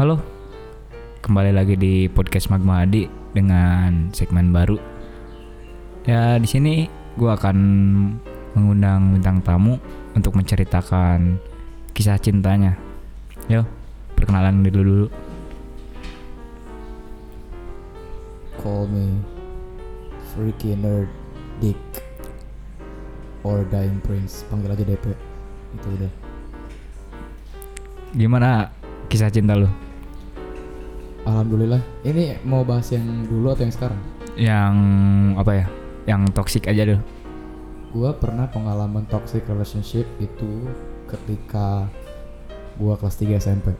Halo, kembali lagi di podcast Magma Adi dengan segmen baru. Ya di sini gue akan mengundang bintang tamu untuk menceritakan kisah cintanya. Yo, perkenalan dulu dulu. Call me Freaky Nerd Dick or Dying Prince. Panggil aja DP. Itu udah. Gimana kisah cinta lu? Alhamdulillah. Ini mau bahas yang dulu atau yang sekarang? Yang apa ya? Yang toksik aja dulu. Gua pernah pengalaman toxic relationship itu ketika gua kelas 3 SMP.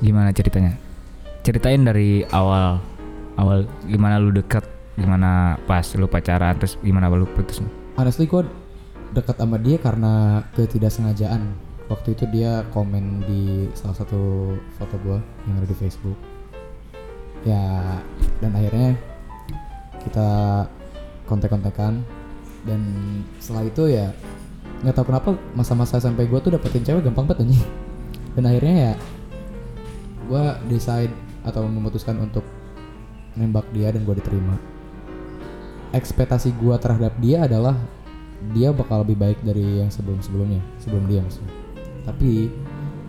Gimana ceritanya? Ceritain dari awal awal gimana lu deket, gimana pas lu pacaran, terus gimana lu putus. Honestly gua dekat sama dia karena ketidaksengajaan. Waktu itu dia komen di salah satu foto gua yang ada di Facebook. Ya, dan akhirnya kita kontak-kontakan dan setelah itu ya nggak tahu kenapa masa-masa sampai gua tuh dapetin cewek gampang banget anjing. Dan akhirnya ya gua decide atau memutuskan untuk nembak dia dan gua diterima. Ekspektasi gua terhadap dia adalah dia bakal lebih baik dari yang sebelum-sebelumnya, sebelum dia maksudnya. Tapi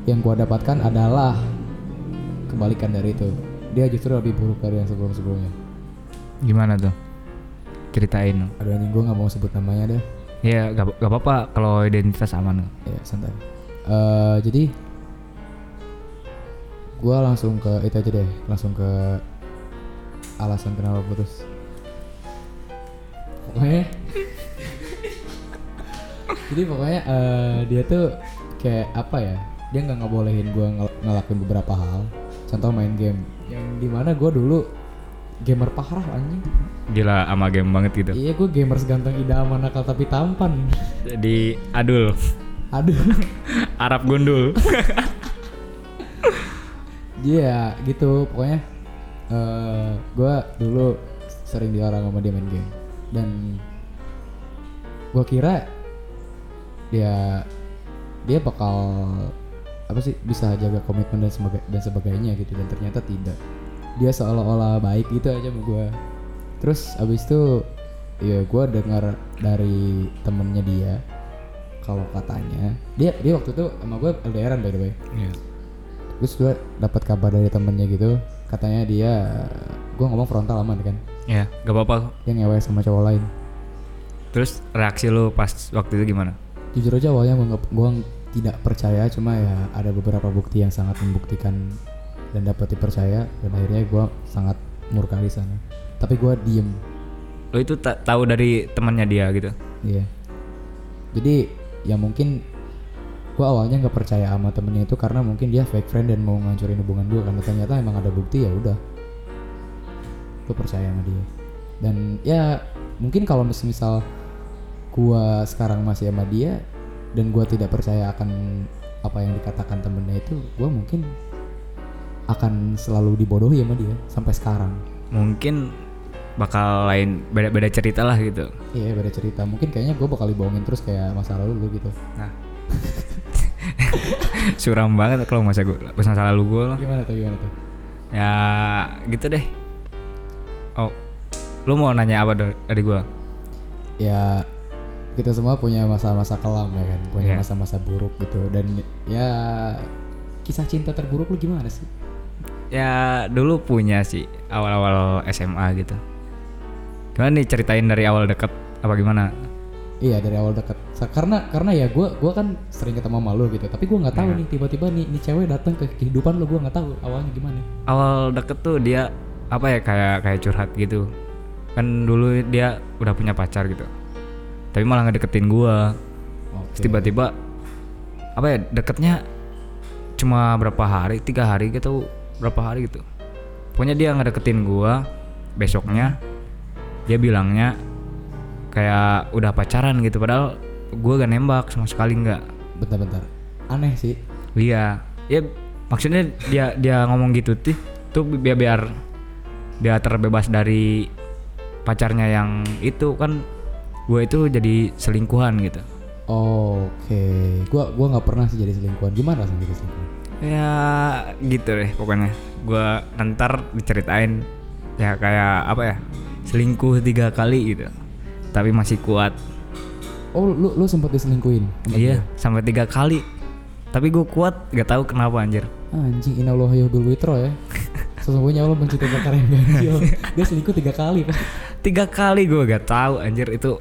yang gua dapatkan adalah kebalikan dari itu. Dia justru lebih buruk dari yang sebelum-sebelumnya. Gimana tuh? Ceritain. Aduh anjing gua nggak mau sebut namanya deh. Ya gak, gak apa-apa kalau identitas aman. Ya santai. Eh jadi gua langsung ke itu aja deh, langsung ke alasan kenapa putus. Pokoknya jadi pokoknya eh, dia tuh kayak apa ya? Dia nggak ngebolehin gua ngel- ngelakuin beberapa hal. Contoh main game yang di mana gua dulu gamer parah anjing. Gila ama game banget gitu. Iya gue gamer seganteng idaman nakal tapi tampan. Jadi adul, Aduh. Arab gundul. Iya gitu pokoknya eh gue dulu sering dilarang sama dia main game dan gue kira dia dia bakal apa sih bisa jaga komitmen dan sebagai dan sebagainya gitu. Dan ternyata tidak. Dia seolah-olah baik gitu aja sama gue terus abis itu ya gue dengar dari temennya dia kalau katanya dia dia waktu itu sama gue LDRan by the way. Iya. terus gue dapat kabar dari temennya gitu. Katanya dia gue ngomong frontal aman kan? Ya, gak apa-apa. dia ngewe sama cowok lain. Terus reaksi lu pas waktu itu gimana? jujur aja awalnya gue gue tidak percaya cuma ya ada beberapa bukti yang sangat membuktikan dan dapat dipercaya dan akhirnya gue sangat murka di sana. Tapi gue diem. Lu itu ta- tahu dari temannya dia gitu. iya. Jadi ya mungkin gue awalnya nggak percaya sama temennya itu karena mungkin dia fake friend dan mau ngancurin hubungan gue karena ternyata emang ada bukti ya udah. Gue percaya sama dia. Dan ya mungkin kalau mis- misal gue sekarang masih sama dia dan gue tidak percaya akan apa yang dikatakan temennya itu gue mungkin akan selalu dibodohi sama dia sampai sekarang Mungkin bakal lain beda-beda cerita lah gitu. iya beda cerita mungkin kayaknya gue bakal dibohongin terus kayak masa lalu lu gitu Nah. Suram banget kalau masa gue masa lalu gue loh. gimana tuh gimana tuh Ya gitu deh. Oh, lu mau nanya apa dari gue? ya kita semua punya masa-masa kelam ya kan punya Iya. masa-masa buruk gitu dan ya kisah cinta terburuk lu gimana sih Ya dulu punya sih awal-awal SMA gitu. Gimana nih ceritain dari awal deket apa gimana? iya dari awal deket karena karena ya gue gua kan sering ketemu sama lu gitu tapi gue nggak tahu Iya. nih tiba-tiba nih nih cewek datang ke kehidupan lu gue nggak tahu awalnya gimana Awal deket tuh dia apa ya kayak kayak curhat gitu. Kan dulu dia udah punya pacar gitu. Tapi malah ngedeketin gua. Oke. Terus tiba-tiba apa ya deketnya cuma berapa hari tiga hari gitu berapa hari gitu. Pokoknya dia ngedeketin gua besoknya dia bilangnya kayak udah pacaran gitu padahal gua gak nembak sama sekali nggak. Bentar-bentar aneh sih. Iya. Ya maksudnya dia dia ngomong gitu tuh tuh biar biar dia terbebas dari pacarnya yang itu kan gue itu jadi selingkuhan gitu Oke, gua gua nggak pernah sih jadi selingkuhan. Gimana sih jadi selingkuhan? ya gitu deh pokoknya gua ntar diceritain ya kayak apa ya selingkuh tiga kali gitu tapi masih kuat Oh lu lu sempat diselingkuhin? iya dia? sampai tiga kali tapi gue kuat gak tahu kenapa anjir Anjing inallahu yuhibbul witro ya. Sesungguhnya Allah mencintai perkara yang ganjil. Dia selingkuh tiga kali tiga kali gue gak tahu anjir itu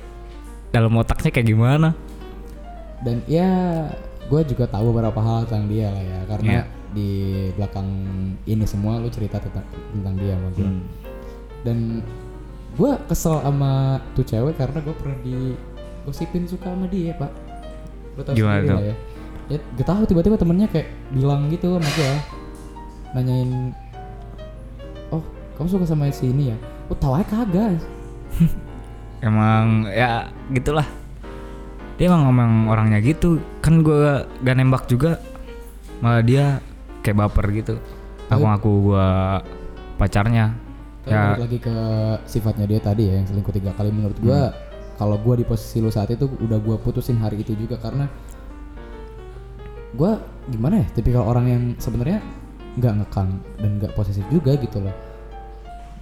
dalam otaknya kayak gimana Dan ya gue juga tahu beberapa hal tentang dia lah ya karena Iya. di belakang ini semua lu cerita tentang tentang dia sama gue. Hmm. Dan gue kesel sama tuh cewek karena gue pernah digosipin suka sama dia pak. Lu tahu Gimana sendiri lah ya. Ya gak tahu tiba-tiba temennya kayak bilang gitu sama gue, nanyain, oh kamu suka sama si ini ya? Oh tahu aja kagak. emang ya gitulah. Dia emang emang orangnya gitu. Kan gue gak nembak juga. Malah dia kayak baper gitu. Aku Tapi- ngaku gue pacarnya. Tapi ya. lagi ke sifatnya dia tadi ya yang selingkuh tiga kali. Menurut gua kalau gua di posisi lu saat itu udah gua putusin hari itu juga. Karena gua gimana ya tipikal orang yang sebenarnya nggak ngekang dan nggak posesif juga gitu loh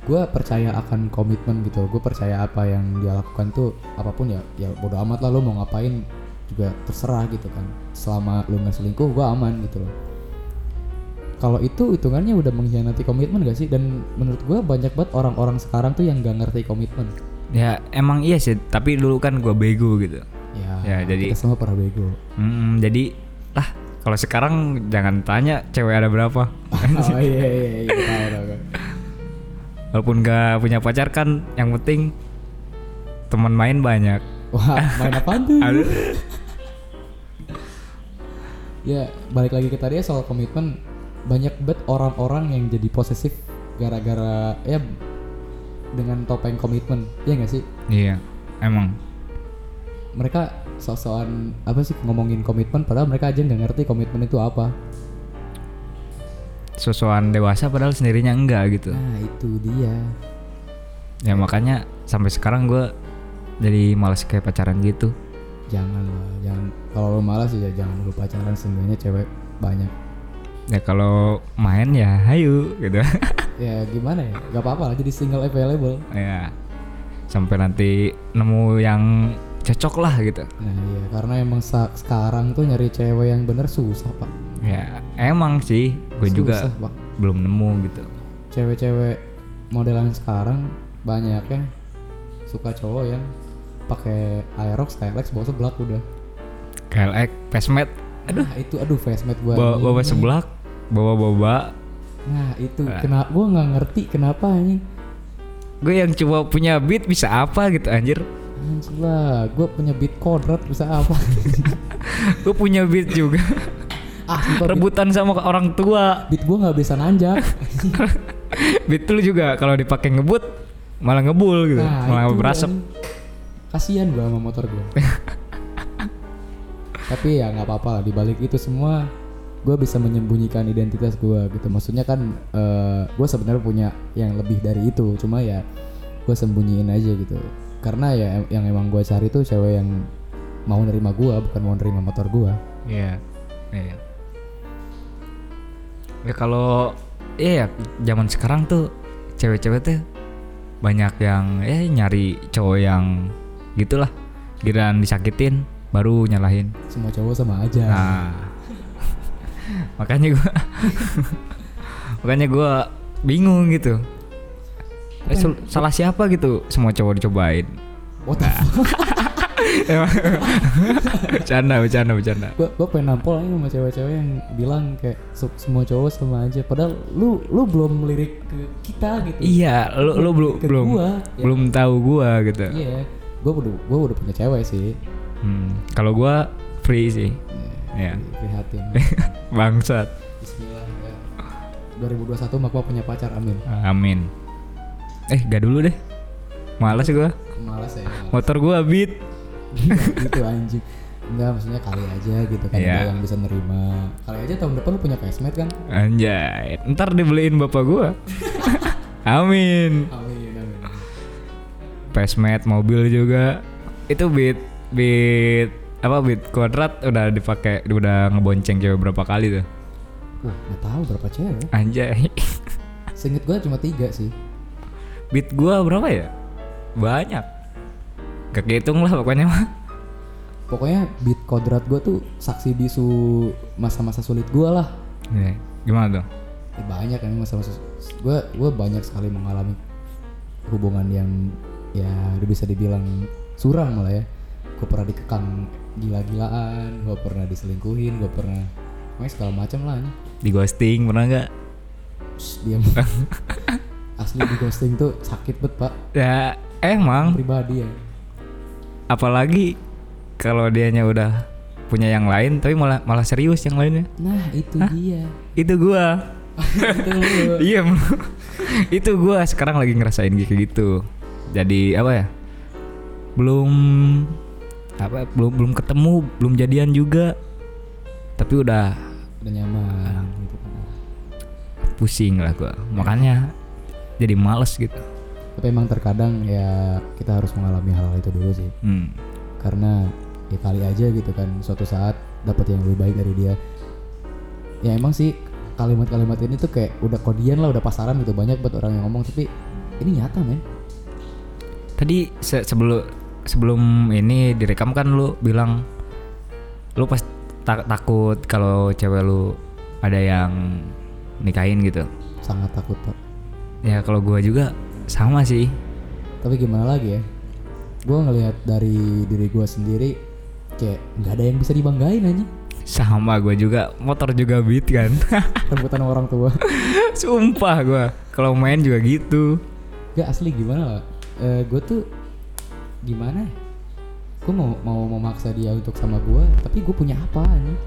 gua percaya akan komitmen gitu. Gue percaya apa yang dia lakukan tuh apa pun ya ya bodo amat lah lu mau ngapain juga terserah gitu kan. Selama lu nggak selingkuh gua aman gitu loh. Kalau itu hitungannya udah mengkhianati komitmen gak sih? Dan menurut gua banyak banget orang-orang sekarang tuh yang gak ngerti komitmen. Ya emang iya sih. Tapi dulu kan gue bego gitu. Ya, Ya, jadi- kita semua pernah bego. Hmm, jadi lah kalau sekarang jangan tanya cewek ada berapa. Oh iya iya iya. Walaupun gak punya pacar kan yang penting teman main banyak. Wah main apaan tuh? Ya balik lagi ke tadi ya soal komitmen. Banyak banget orang-orang yang jadi posesif gara-gara ya dengan topeng komitmen. Ya nggak sih? Iya emang. Mereka sok-sokan apa sih ngomongin komitmen padahal mereka aja nggak ngerti komitmen itu apa sosokan dewasa padahal sendirinya enggak gitu. Nah itu dia. Ya makanya sampai sekarang gue jadi malas kayak pacaran gitu. Jangan lah jangan. Kalau lo malas ya jangan lu pacaran. Seenggaknya cewek banyak. Ya kalau main ya hayu gitu. Ya gimana ya? Gak apa-apa lah jadi single available. Ya sampai nanti nemu yang cocok lah gitu. Nah iya karena emang sekarang tuh nyari cewek yang bener susah pak. Ya emang sih gue juga Pak. belum nemu gitu cewek-cewek modelan sekarang banyak ya suka cowok yang pakai Aerox, Skylex, bawa seblak udah. KLX, Pesmet, Aduh, itu aduh facemate gua. bawa bawa seblak, bawa boba. Nah, itu Ah. kenapa gua nggak ngerti kenapa anjing. Gue yang cuma punya beat bisa apa gitu anjir. Anjing lah, gua punya beat kodrat bisa apa? Gue punya beat juga. ah, Rebutan sama orang tua. beat gua nggak bisa nanjak. Beat lu juga kalau dipakai ngebut malah ngebul gitu, malah itu, berasap. Kasian gua sama motor gua. Tapi ya nggak apa-apa lah dibalik itu semua gue bisa menyembunyikan identitas gue gitu maksudnya kan eh gue sebenarnya punya yang lebih dari itu cuma ya gue sembunyiin aja gitu karena ya yang emang gue cari tuh cewek yang mau nerima gue bukan mau nerima motor gue Iya. Iya. Ya kalau iya ya zaman sekarang tuh cewek-cewek tuh banyak yang eh nyari cowok yang gitulah. Giliran disakitin baru nyalahin. semua cowok sama aja Nah. makanya gua makanya gua bingung gitu. Eh, salah siapa gitu semua cowok dicobain. what the fuck Emang bercanda, bercanda, bercanda. gue gue pengen nampol aja sama cewek-cewek yang bilang kayak "Se- semua cowok sama aja padahal lu lu belum melirik ke kita gitu Iya, lu lu belum belum gua, ya. belum tahu gua gitu. iya gue udah gue udah punya cewek sih Hmm, kalau gua free sih. Iya. prihatin Bangsat. Bismillah ya. 2021 mak gua punya pacar amin Amin. Eh, gak dulu deh. Males gua. malas ya Motor gua beat. Gitu anjing enggak maksudnya kali aja gitu kan ada yang bisa nerima kali aja tahun depan lu punya facemate kan Anjay. Ntar dibeliin bapak gua. Amin. amin amin Pesmet mobil juga. Itu beat beat apa beat kuadrat udah dipakai udah ngebonceng cewek berapa kali tuh. Wah, nggak tahu berapa cewek. Anjay. Seinget gue cuma tiga sih. Beat gua berapa ya? Banyak. Gak kehitung lah pokoknya mah. Pokoknya beat kodrat gue tuh saksi bisu masa-masa sulit gue lah. Nih, gimana tuh? Ya, banyak kan masa-masa gue gue banyak sekali mengalami hubungan yang ya bisa dibilang suram malah ya. Gue pernah dikekang gila-gilaan, gue pernah diselingkuhin, gue pernah Pokoknya segala macam lah nih. Di ghosting pernah nggak? Diam. Asli di ghosting tuh sakit bet pak Ya emang. pribadi ya. Apalagi kalau dianya udah punya yang lain tapi malah malah serius yang lainnya. Nah itu dia. Itu gua. iya. Itu gua sekarang lagi ngerasain kayak gitu. Jadi apa ya? Belum apa belum belum ketemu, belum jadian juga. Tapi udah Udah nyaman gitu pusing lah gua. Makanya jadi males gitu. Tapi emang terkadang ya kita harus mengalami hal-hal itu dulu sih. Hmm. Karena ya kali aja gitu kan suatu saat dapat yang lebih baik dari dia. Ya emang sih kalimat-kalimat ini tuh kayak udah kodian lah, udah pasaran gitu banyak buat orang yang ngomong tapi ini nyata men. Tadi se- sebelum sebelum ini direkam kan lu bilang lu pas ta- takut kalau cewek lu ada yang nikahin gitu. Sangat takut pak. Ya kalau gua juga sama sih. Tapi gimana lagi ya? Gue ngelihat dari diri gue sendiri kayak nggak ada yang bisa dibanggain aja. Sama gua juga motor juga beat kan. Rebutan orang tua. Sumpah gua kalau main juga gitu. Gak asli gimana lah? gue tuh gimana? ya? Gue mau mau memaksa dia untuk sama gue, tapi gue punya apa nih?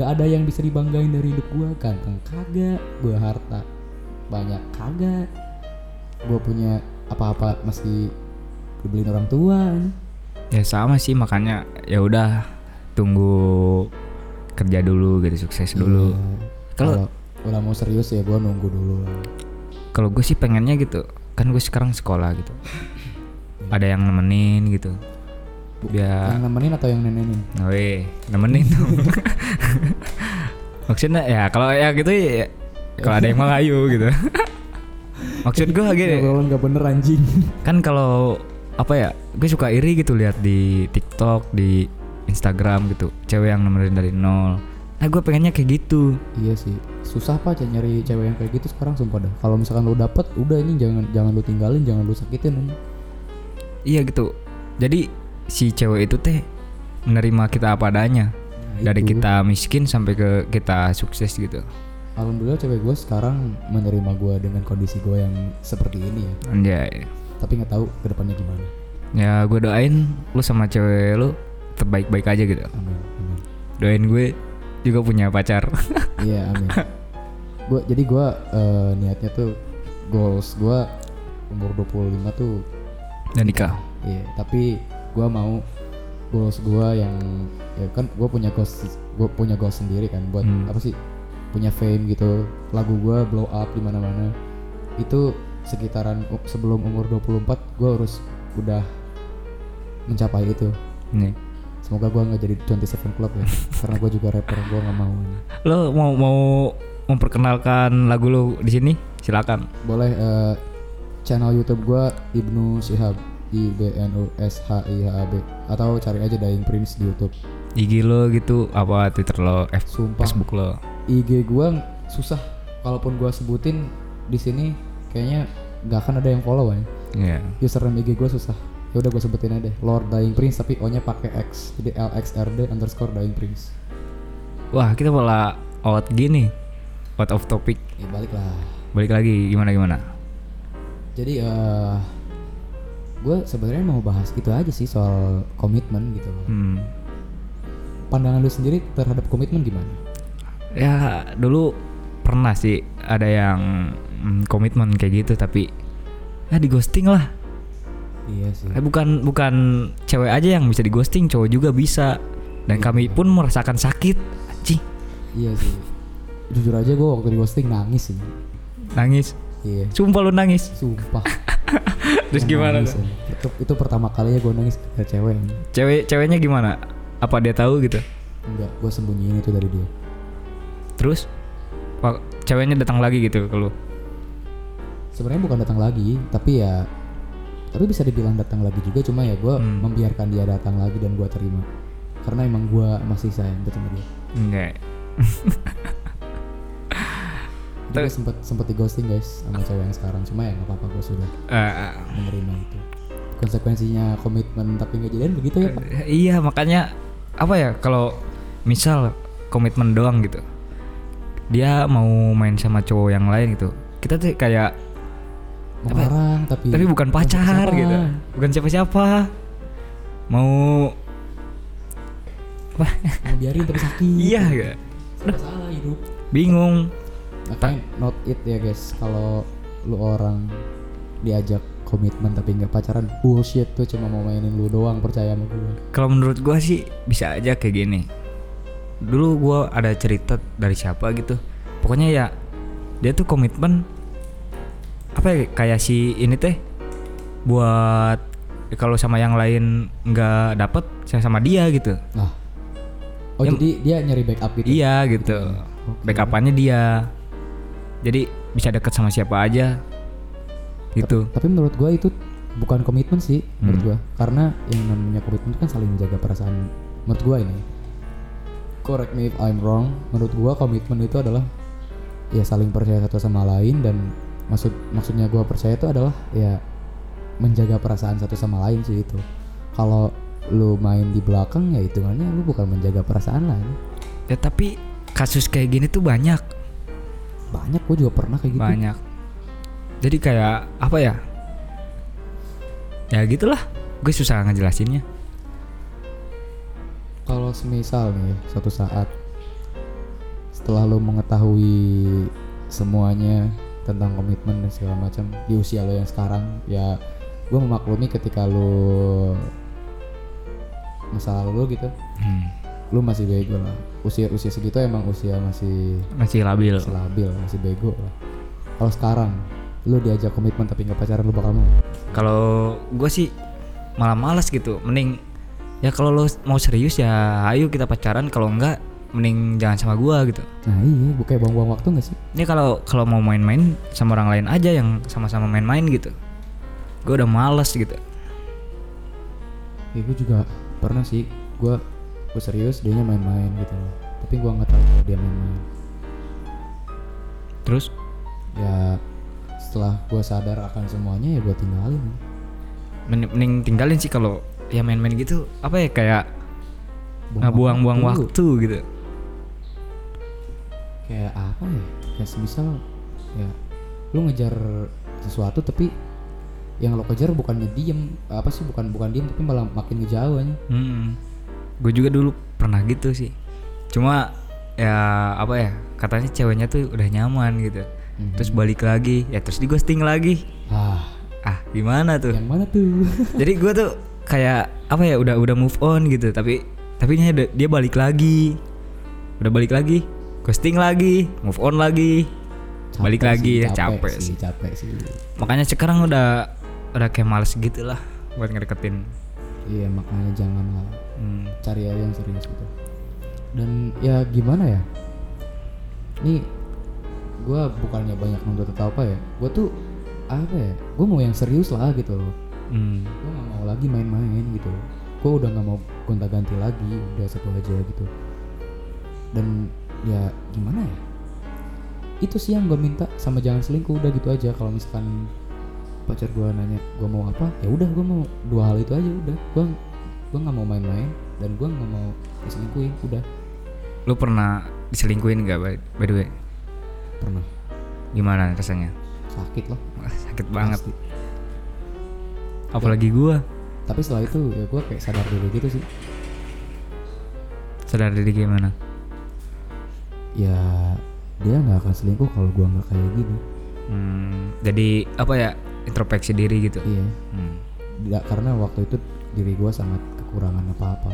Gak ada yang bisa dibanggain dari hidup gue. Ganteng kagak, gue harta banyak kagak. Gue punya apa-apa masih dibeliin orang tua. nih. Ya sama sih makanya ya udah tunggu kerja dulu gitu sukses dulu. Iya. Kalau- Kalau udah mau serius ya gue nunggu dulu. Kalau gue sih pengennya gitu, kan gue sekarang sekolah gitu. Ada yang nemenin gitu. Biar Yang nemenin atau yang nenenin? Weh, nemenin dong. Maksudnya ya kalau ya gitu ya kalau ada yang mau ayo gitu. Maksud gue gini, Ngobrolan gak bener anjing. kan kalau apa ya, gue suka iri gitu lihat di TikTok, di Instagram gitu, cewek yang nemenin dari nol. Nah gue pengennya kayak gitu. iya sih. Susah pak nyari cewek yang kayak gitu sekarang sumpah dah. Kalau misalkan lu dapet, udah ini jangan jangan lu tinggalin, jangan lu sakitin. ini. Iya gitu. Jadi si cewek itu teh menerima kita apa adanya. Nah, Dari itu. kita miskin sampai ke kita sukses gitu. Alhamdulillah cewek gue sekarang menerima gue dengan kondisi gue yang seperti ini ya. Anjay. Tapi nggak tahu ke depannya gimana. Ya gue doain lu sama cewek lu terbaik-baik aja gitu. Amin. Amin. Doain gue juga punya pacar. Iya amin. Gua jadi gue niatnya tuh goals gue umur 25 tuh Dan nikah. Iya, tapi gua mau goals gua yang ya kan gua punya goals gua punya goals sendiri kan buat Hmm. apa sih? Punya fame gitu. Lagu gua blow up di mana-mana. Itu sekitaran sebelum umur 24 gua harus udah mencapai itu. Nih. Semoga gua nggak jadi 27 Club ya. karena gua juga rapper, gua nggak mau. Lo mau mau memperkenalkan lagu lu di sini? Silakan. Boleh eh, channel YouTube gua Ibnu Syihab I B N U S H I H A B atau cari aja Dying Prince di YouTube. IG lo gitu apa Twitter lo, F Sumpah. Facebook lo. IG gua susah kalaupun gua sebutin di sini kayaknya nggak akan ada yang follow ya. Iya. Username IG gua susah. Ya udah gua sebutin aja deh. Lord Dying Prince tapi O-nya pakai X. Jadi LXRD underscore Dying Prince. Wah, kita malah out gini. Out of topic. Ya balik lah. Balik lagi gimana gimana? Jadi eh gue sebenarnya mau bahas gitu aja sih soal komitmen gitu. loh. Hmm. Pandangan lu sendiri terhadap komitmen gimana? Ya dulu pernah sih ada yang mm, komitmen kayak gitu tapi ya di ghosting lah. Iya sih. Eh, bukan bukan cewek aja yang bisa di ghosting, cowok juga bisa. Dan Iya. kami pun merasakan sakit. Anjing, Iya sih. Jujur aja gue waktu di ghosting nangis sih. nangis. Iya. Sumpah lu nangis. Sumpah. Terus Gua gimana? nangis, ya. Itu, itu pertama kalinya gue nangis ke cewek. Cewek ceweknya gimana? Apa dia tahu gitu? Enggak, gue sembunyiin itu dari dia. Terus ceweknya datang lagi gitu ke lu. sebenarnya bukan datang lagi tapi ya tapi bisa dibilang datang lagi juga cuma ya gue Hmm. membiarkan dia datang lagi dan gue terima karena emang gue masih sayang betul sama dia Enggak. gue sempet sempet di ghosting guys sama cewek yang sekarang cuma ya nggak apa-apa gue sudah Eh, menerima itu konsekuensinya komitmen tapi nggak jadian begitu ya pak iya, makanya apa ya kalau misal komitmen doang gitu. Dia mau main sama cowok yang lain gitu. Kita tuh kayak melarang tapi tapi bukan pacar siapa-siapa. gitu. Bukan siapa-siapa. Mau apa? mau biarin tapi sakit iya gak? Serba salah hidup Bingung. makanya not it ya guys kalau lu orang diajak komitmen tapi nggak pacaran bullshit tuh cuma mau mainin lu doang percaya sama gue Kalau menurut gua sih bisa aja kayak gini. Dulu gua ada cerita dari siapa gitu. Pokoknya ya dia tuh komitmen apa ya kayak si ini teh buat kalau sama yang lain nggak dapet saya sama dia gitu. nah oh Ya- jadi dia nyari backup gitu Iya gitu. Oke. Backupannya dia. Jadi bisa deket sama siapa aja. Gitu. tapi menurut gua itu bukan komitmen sih menurut Hmm. gua karena yang namanya komitmen itu kan saling menjaga perasaan menurut gua ini correct me if I'm wrong. Menurut gua komitmen itu adalah ya saling percaya satu sama lain dan maksud maksudnya gua percaya itu adalah ya menjaga perasaan satu sama lain sih itu. Kalau lu main di belakang ya hitungannya lu bukan menjaga perasaan lain. Ya tapi kasus kayak gini tuh banyak. banyak gua juga pernah kayak gitu. Banyak. Jadi kayak apa ya? Ya gitulah. Gue susah ngejelasinnya Kalau semisal nih suatu saat setelah lo mengetahui semuanya tentang komitmen dan segala macam di usia lo yang sekarang ya gue memaklumi ketika lo masa lalu lo gitu hmm. lo masih bego lah. Usia usia segitu emang usia masih masih labil. Masih labil masih bego lah. Kalau sekarang lo diajak komitmen tapi nggak pacaran lo bakal mau? Kalau gue sih malah males gitu. Mending ya kalau lo mau serius ya ayo kita pacaran. Kalau enggak mending jangan sama gua gitu. Nah iya bukan buang-buang waktu nggak sih? Ini kalau kalau mau main-main sama orang lain aja yang sama-sama main-main gitu. Gue udah males gitu. Ya gue juga pernah sih. Gue gue serius dia main-main gitu. Loh tapi gue nggak tahu kalau dia main-main. Terus? Ya setelah gue sadar akan semuanya ya gue tinggalin. Mending tinggalin sih kalau ya main-main gitu apa ya kayak ngebuang-buang waktu gitu kayak apa ya kayak semisal ya lu ngejar sesuatu tapi yang lo kejar bukannya diem apa sih bukan bukan diem tapi malah makin ngejauh aja Hmm. Gue juga dulu pernah gitu sih. Cuma ya apa ya katanya ceweknya tuh udah nyaman gitu. Mhm. Terus balik lagi, ya terus di ghosting lagi. ah Ah gimana tuh? yang mana tuh Jadi gue tuh kayak apa ya udah udah move on gitu. Tapi tapi dia- dia balik lagi. Udah balik lagi, ghosting lagi, move on lagi, balik Capek lagi sih, ya capek, sih. capek sih Makanya sekarang udah udah kayak males gitu lah buat ngedeketin. iya makanya jangan lah Hmm. cari aja yang serius gitu dan ya gimana ya ini gue bukannya banyak nuntut atau apa ya gue tuh apa ya gue mau yang serius lah gitu loh Hmm. gue gak mau lagi main-main gitu gue udah nggak mau gonta-ganti lagi udah satu aja gitu dan ya gimana ya itu sih yang gue minta sama jangan selingkuh udah gitu aja kalau misalkan pacar gue nanya gue mau apa ya udah gue mau dua hal itu aja udah gue gue nggak mau main-main dan gue nggak mau diselingkuhin udah Lu pernah diselingkuhin gak by, by the way? pernah Gimana rasanya? sakit loh sakit banget. Pasti. Apalagi gua tapi setelah itu ya gue kayak sadar diri gitu sih sadar diri gimana? ya dia nggak akan selingkuh kalau gue nggak kayak gini Hmm, jadi apa ya? Introspeksi diri gitu. iya Hmm. Nggak, karena waktu itu diri gue sangat kekurangan apa-apa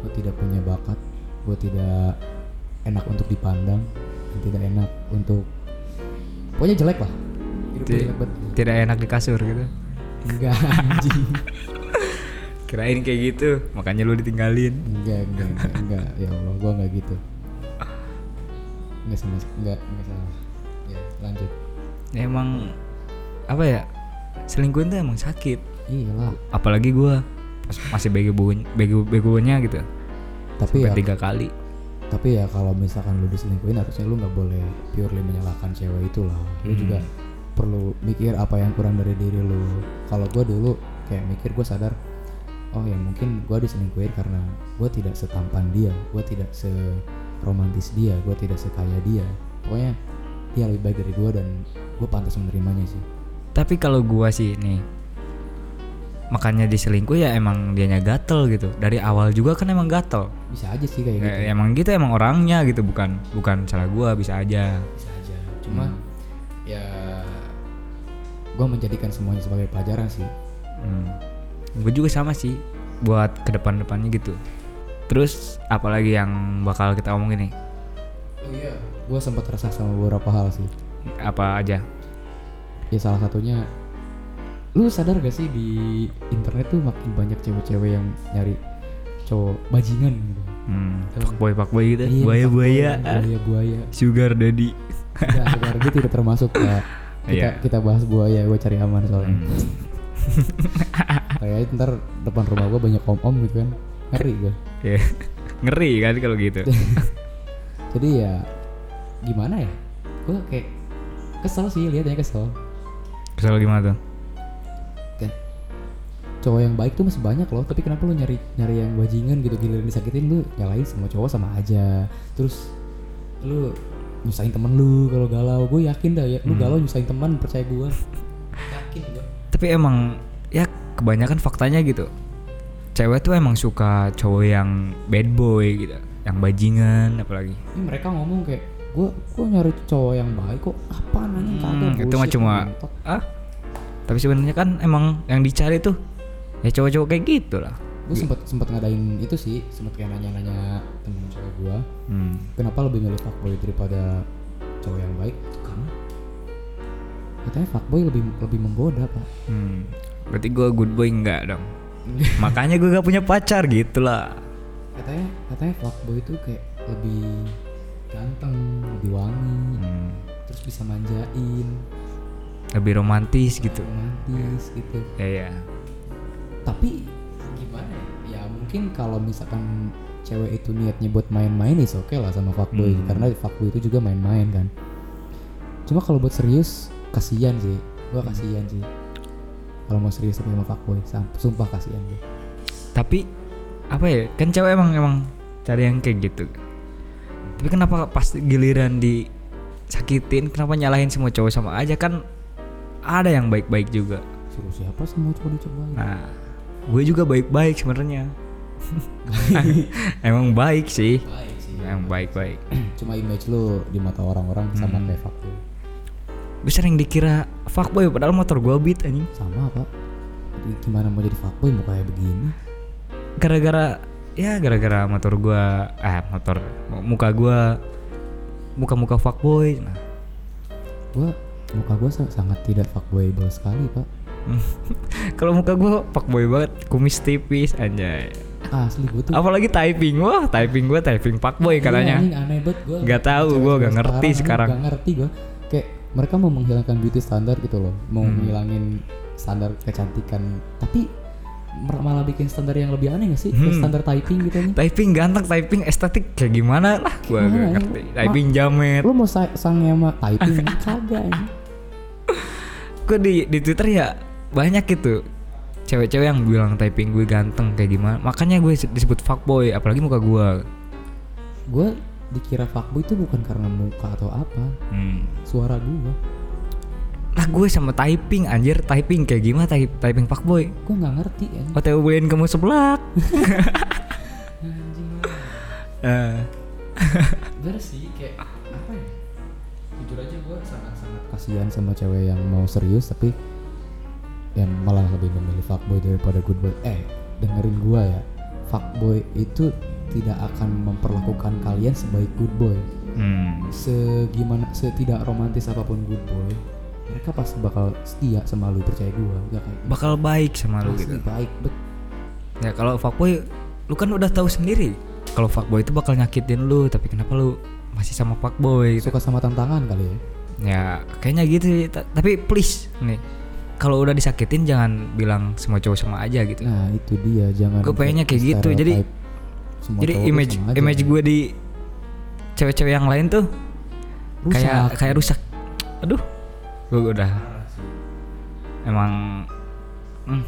gue tidak punya bakat gue tidak enak untuk dipandang dan tidak enak untuk pokoknya jelek lah hidup gue jelek banget Tidak enak di kasur gitu. enggak anjing. Kirain kayak gitu, makanya lu ditinggalin. enggak enggak enggak, enggak. ya Allah gue enggak gitu. Nggak sama nggak nggak salah. Ya lanjut. Emang apa ya selingkuh itu emang sakit. Iyalah. Apalagi gua pas masih bego bego begonya gitu. Tapi ya sampai tiga kali. Tapi ya kalau misalkan lu diselingkuhin harusnya lu nggak boleh purely menyalahkan cewek itu lah. Lu Hmm. juga perlu mikir apa yang kurang dari diri lu. Kalau gue dulu kayak mikir gue sadar oh ya mungkin gue diselingkuhin karena gue tidak setampan dia gue tidak seromantis dia gue tidak sekaya dia. Pokoknya dia lebih baik dari gue dan gue pantas menerimanya sih. Tapi kalau gua sih nih makanya diselingkuh ya emang dianya gatel gitu. Dari awal juga kan emang gatel. Bisa aja sih kayak gitu. Ya, emang gitu emang orangnya gitu bukan bukan salah gua bisa aja. Bisa aja. Cuma Hmm. ya gue menjadikan semuanya sebagai pelajaran sih. Hmm. gue juga sama sih buat ke depan depannya gitu. Terus apalagi yang bakal kita omongin nih? Oh iya gue sempat resah sama beberapa hal sih. Apa aja? Ya salah satunya lu sadar gak sih di internet tuh makin banyak cewek-cewek yang nyari cowok bajingan gitu? Hmm. fuckboy fuckboy gitu. Iya, buaya buaya buaya buaya sugar daddy. Enggak, sekarang gue tidak termasuk ya kita Iya. kita bahas buaya gue cari aman soalnya. Hmm. kayak ntar depan rumah gue banyak om om gitu kan. Ngeri gue Ya, ngeri kan kalau gitu. Jadi ya gimana ya? Gue kayak kesel sih lihatnya kesel. Kesel gimana tuh? Kan cowok yang baik tuh masih banyak loh tapi kenapa lu nyari nyari yang bajingan gitu giliran disakitin lu nyalain semua cowok sama aja. Terus lu nyusahin temen lu kalau galau. Gue yakin dah ya lu Hmm. galau nyusahin teman percaya gue yakin gue tapi emang ya kebanyakan faktanya gitu. Cewek tuh emang suka cowok yang bad boy gitu yang bajingan apalagi. Ini mereka ngomong kayak gue gue nyari cowok yang baik kok apa nanya kagak Hmm, itu mah cuma ah tapi sebenarnya kan emang yang dicari tuh ya cowok-cowok kayak gitu lah gue sempet sempet ngadain itu sih sempet kayak nanya-nanya temen cewek gue hmm. kenapa lebih milih fuckboy daripada cowok yang baik? Karena? Katanya fuckboy lebih lebih menggoda pak. Hmm. berarti gue good boy enggak dong? Makanya gue gak punya pacar gitu lah katanya katanya fuckboy itu kayak lebih ganteng lebih wangi hmm. terus bisa manjain. Lebih romantis gitu. Romantis gitu. Ya ya tapi gimana ya? Ya mungkin kalau misalkan cewek itu niatnya buat main-main is oke lah sama fuckboy. Hmm. karena fuckboy itu juga main-main kan. Cuma kalau buat serius kasihan sih. Gua kasihan sih. Kalau mau serius tapi sama fuckboy sumpah kasihan gue tapi apa ya kan cewek emang emang cari yang kayak gitu. Tapi kenapa pas giliran disakitin kenapa nyalahin semua cowok sama aja? Kan ada yang baik-baik juga. Suruh siapa semua coba dicobain? Nah gue juga baik-baik sebenarnya. Emang baik sih. Baik sih. Yang baik-baik. Cuma image lu di mata orang-orang sama Hmm. kayak fuckboy gue sering dikira fuckboy padahal motor gue beat anjing. Sama pak. Gimana mau jadi fuckboy mau kayak begini? Gara-gara ya gara-gara motor gua eh motor muka gua muka-muka fuckboy. Nah. Gua muka gua sa- sangat tidak fuckboyable sekali pak kalau muka gua fuckboy banget kumis tipis anjay. Asli gua tuh apalagi typing wah typing gua typing fuckboy Iya, katanya. aneh banget gua. Nggak tahu, gua nggak ngerti sekarang. nggak ngerti gua. Kayak mereka mau menghilangkan beauty standar gitu loh. Mau Hmm. menghilangin standar kecantikan. Tapi malah bikin standar yang lebih aneh gak sih? Hmm. standar typing gitu nih. Typing ganteng typing estetik kayak gimana lah? Gua Gimana gak ya? ngerti. Ma- typing jamet. lu mau sa- sange sama typing kagak anjing. gua di di twitter ya banyak gitu cewek-cewek yang bilang typing gue ganteng kayak gimana. Makanya gue disebut fuckboy apalagi muka gua gua dikira fuckboy itu bukan karena muka atau apa. Hmm. suara gua lah gue sama typing anjir. Typing kayak gimana type, typing fuckboy? Gua nggak ngerti ya OTW beliin kamu seblak. Anjing. Eh, bener sih kayak apa ya? Jujur aja gue sangat sangat kasihan sama cewek yang mau serius tapi yang malah lebih memilih fuckboy daripada good boy. Eh dengerin gue ya. Fuckboy itu tidak akan memperlakukan kalian sebaik good boy. Hmm. segimana setidak romantis apa pun good boy mereka pasti bakal setia sama lu percaya gue gak kayak bakal baik sama lu gitu. baik bet. Ya kalau fuckboy lu kan udah tahu sendiri. Kalau fuckboy itu bakal nyakitin lu tapi kenapa lu masih sama fuckboy gitu. suka sama tantangan kali ya? Ya kayaknya gitu tapi please nih kalau udah disakitin jangan bilang semua cowok sama aja gitu. Nah itu dia jangan Gua pengennya kayak gitu, jadi- jadi cowok tuh image image gue di cewek-cewek yang lain tuh kayak Rusak. kayak rusak. Aduh gue udah emang hmm,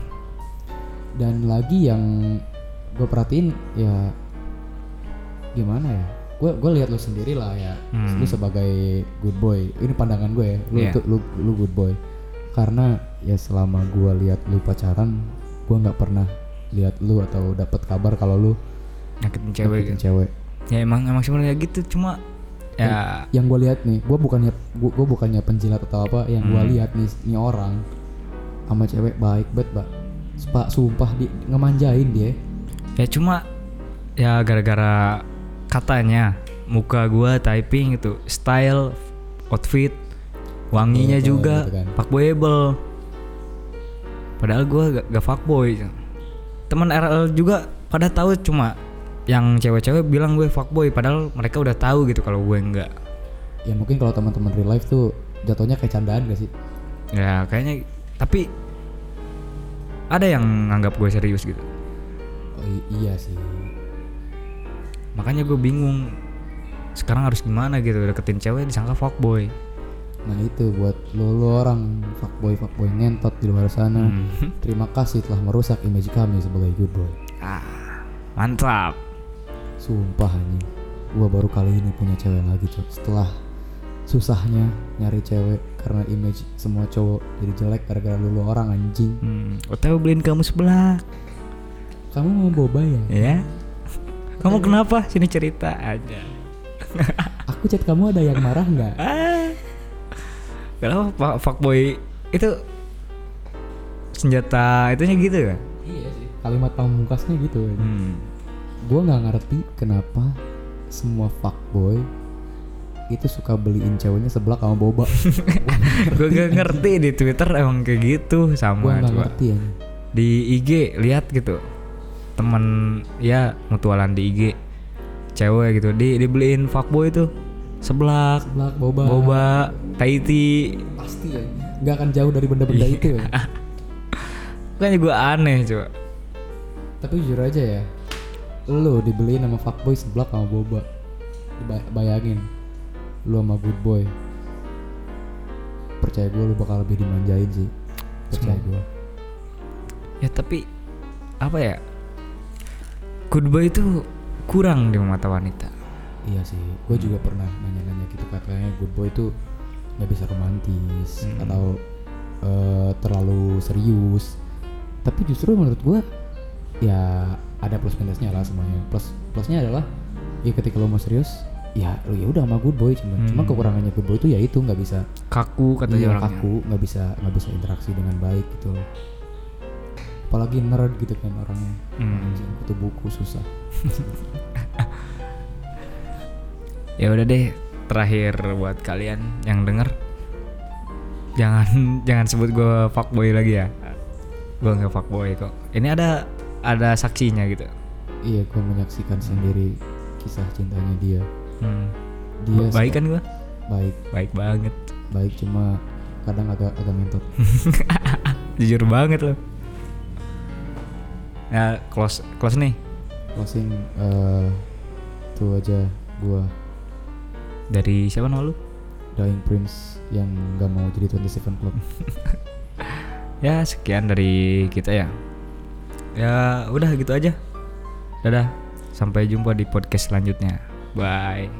dan lagi yang gue perhatiin ya gimana ya? Gue gue lihat lu sendiri lah ya. Hmm. lu sebagai good boy. Ini pandangan gue ya. Lu Iya. itu lu lu good boy. Karena ya selama gue lihat lu pacaran gue nggak pernah lihat lu atau dapat kabar kalau lu nyakitin cewek deketin gitu. cewek ya emang emang sebenarnya gitu cuma ya yang gue lihat nih gue bukannya gue gue bukannya penjilat atau apa yang gue Hmm. lihat nih nih orang sama cewek baik banget Pak sumpah di ngemanjain dia ya cuma ya gara-gara katanya muka gua typing itu style outfit wanginya Fuckboyable juga gitu kan. fuckboyable padahal gua gak, gak fuckboy. Teman RL juga pada tahu cuma yang cewek-cewek bilang gue fuckboy padahal mereka udah tahu gitu kalau gue enggak. Ya mungkin kalau teman-teman real life tuh jatuhnya kayak candaan gak sih? Ya kayaknya tapi ada yang nganggap gue serius gitu. Oh, iya sih. Makanya gue bingung sekarang harus gimana gitu deketin cewek disangka fuckboy nah itu buat lo, lo orang fuckboy fuckboy ngentot di luar sana. Hmm. terima kasih telah merusak image kami sebagai good boy. Ah mantap. Sumpah anjing. Gua baru kali ini punya cewek lagi cok. Setelah susahnya nyari cewek karena image semua cowok jadi jelek gara-gara lu, lo orang anjing. Hmm. otw beliin kamu sebelah. Kamu mau boba ya? Ya. Kamu kenapa? Sini cerita aja. Aku chat kamu ada yang marah nggak kenapa pak fuckboy itu senjata itunya gitu kan iya sih kalimat pamungkasnya gitu. Hmm. gue nggak ngerti kenapa semua fuckboy itu suka beliin ceweknya sebelah sama boba. Gue gak ngerti di twitter emang kayak gitu gue sama nggak coba ngerti ya. di IG lihat gitu. Temen ya mutualan di IG cewek gitu di dibeliin fuckboy tuh seblak. Sebelah boba. Boba Tahiti. Pasti ya. Nggak akan jauh dari benda-benda itu ya. Makanya gue aneh coba. Tapi jujur aja ya lo dibeliin sama fuckboy sebelah sama boba. Bayangin lu sama good boy. Percaya gue lu bakal lebih dimanjain sih. Percaya gue Ya tapi Apa ya? Good boy itu kurang di mata wanita iya sih gue juga pernah nanya-nanya gitu katanya good boy tuh nggak bisa romantis Hmm. atau eh, terlalu serius. Tapi justru menurut gue ya ada plus minusnya lah semuanya. Plus plusnya adalah ya ketika lo mau serius ya lo ya udah sama good boy cuman. Hmm. cuman kekurangannya good boy itu ya itu nggak bisa Kaku katanya iya, orangnya. kaku nggak bisa nggak bisa interaksi dengan baik gitu. Apalagi nerd gitu kan orangnya. Hmm. Itu buku susah Ya udah deh Terakhir buat kalian yang denger Jangan Jangan sebut gue fuckboy lagi ya. Gue nggak fuckboy kok. Ini ada Ada saksinya gitu. Iya gue menyaksikan sendiri kisah cintanya dia. Hmm. dia Baik kan gue? baik. Baik banget. Baik cuma kadang agak agak ngentot. Jujur banget loh Ya close Close nih. Closing eh tuh aja gua Dari siapa nama lu? Dying Prince yang gak mau jadi 27 Club. Ya sekian dari kita ya. Ya udah gitu aja. Dadah. Sampai jumpa di podcast selanjutnya. Bye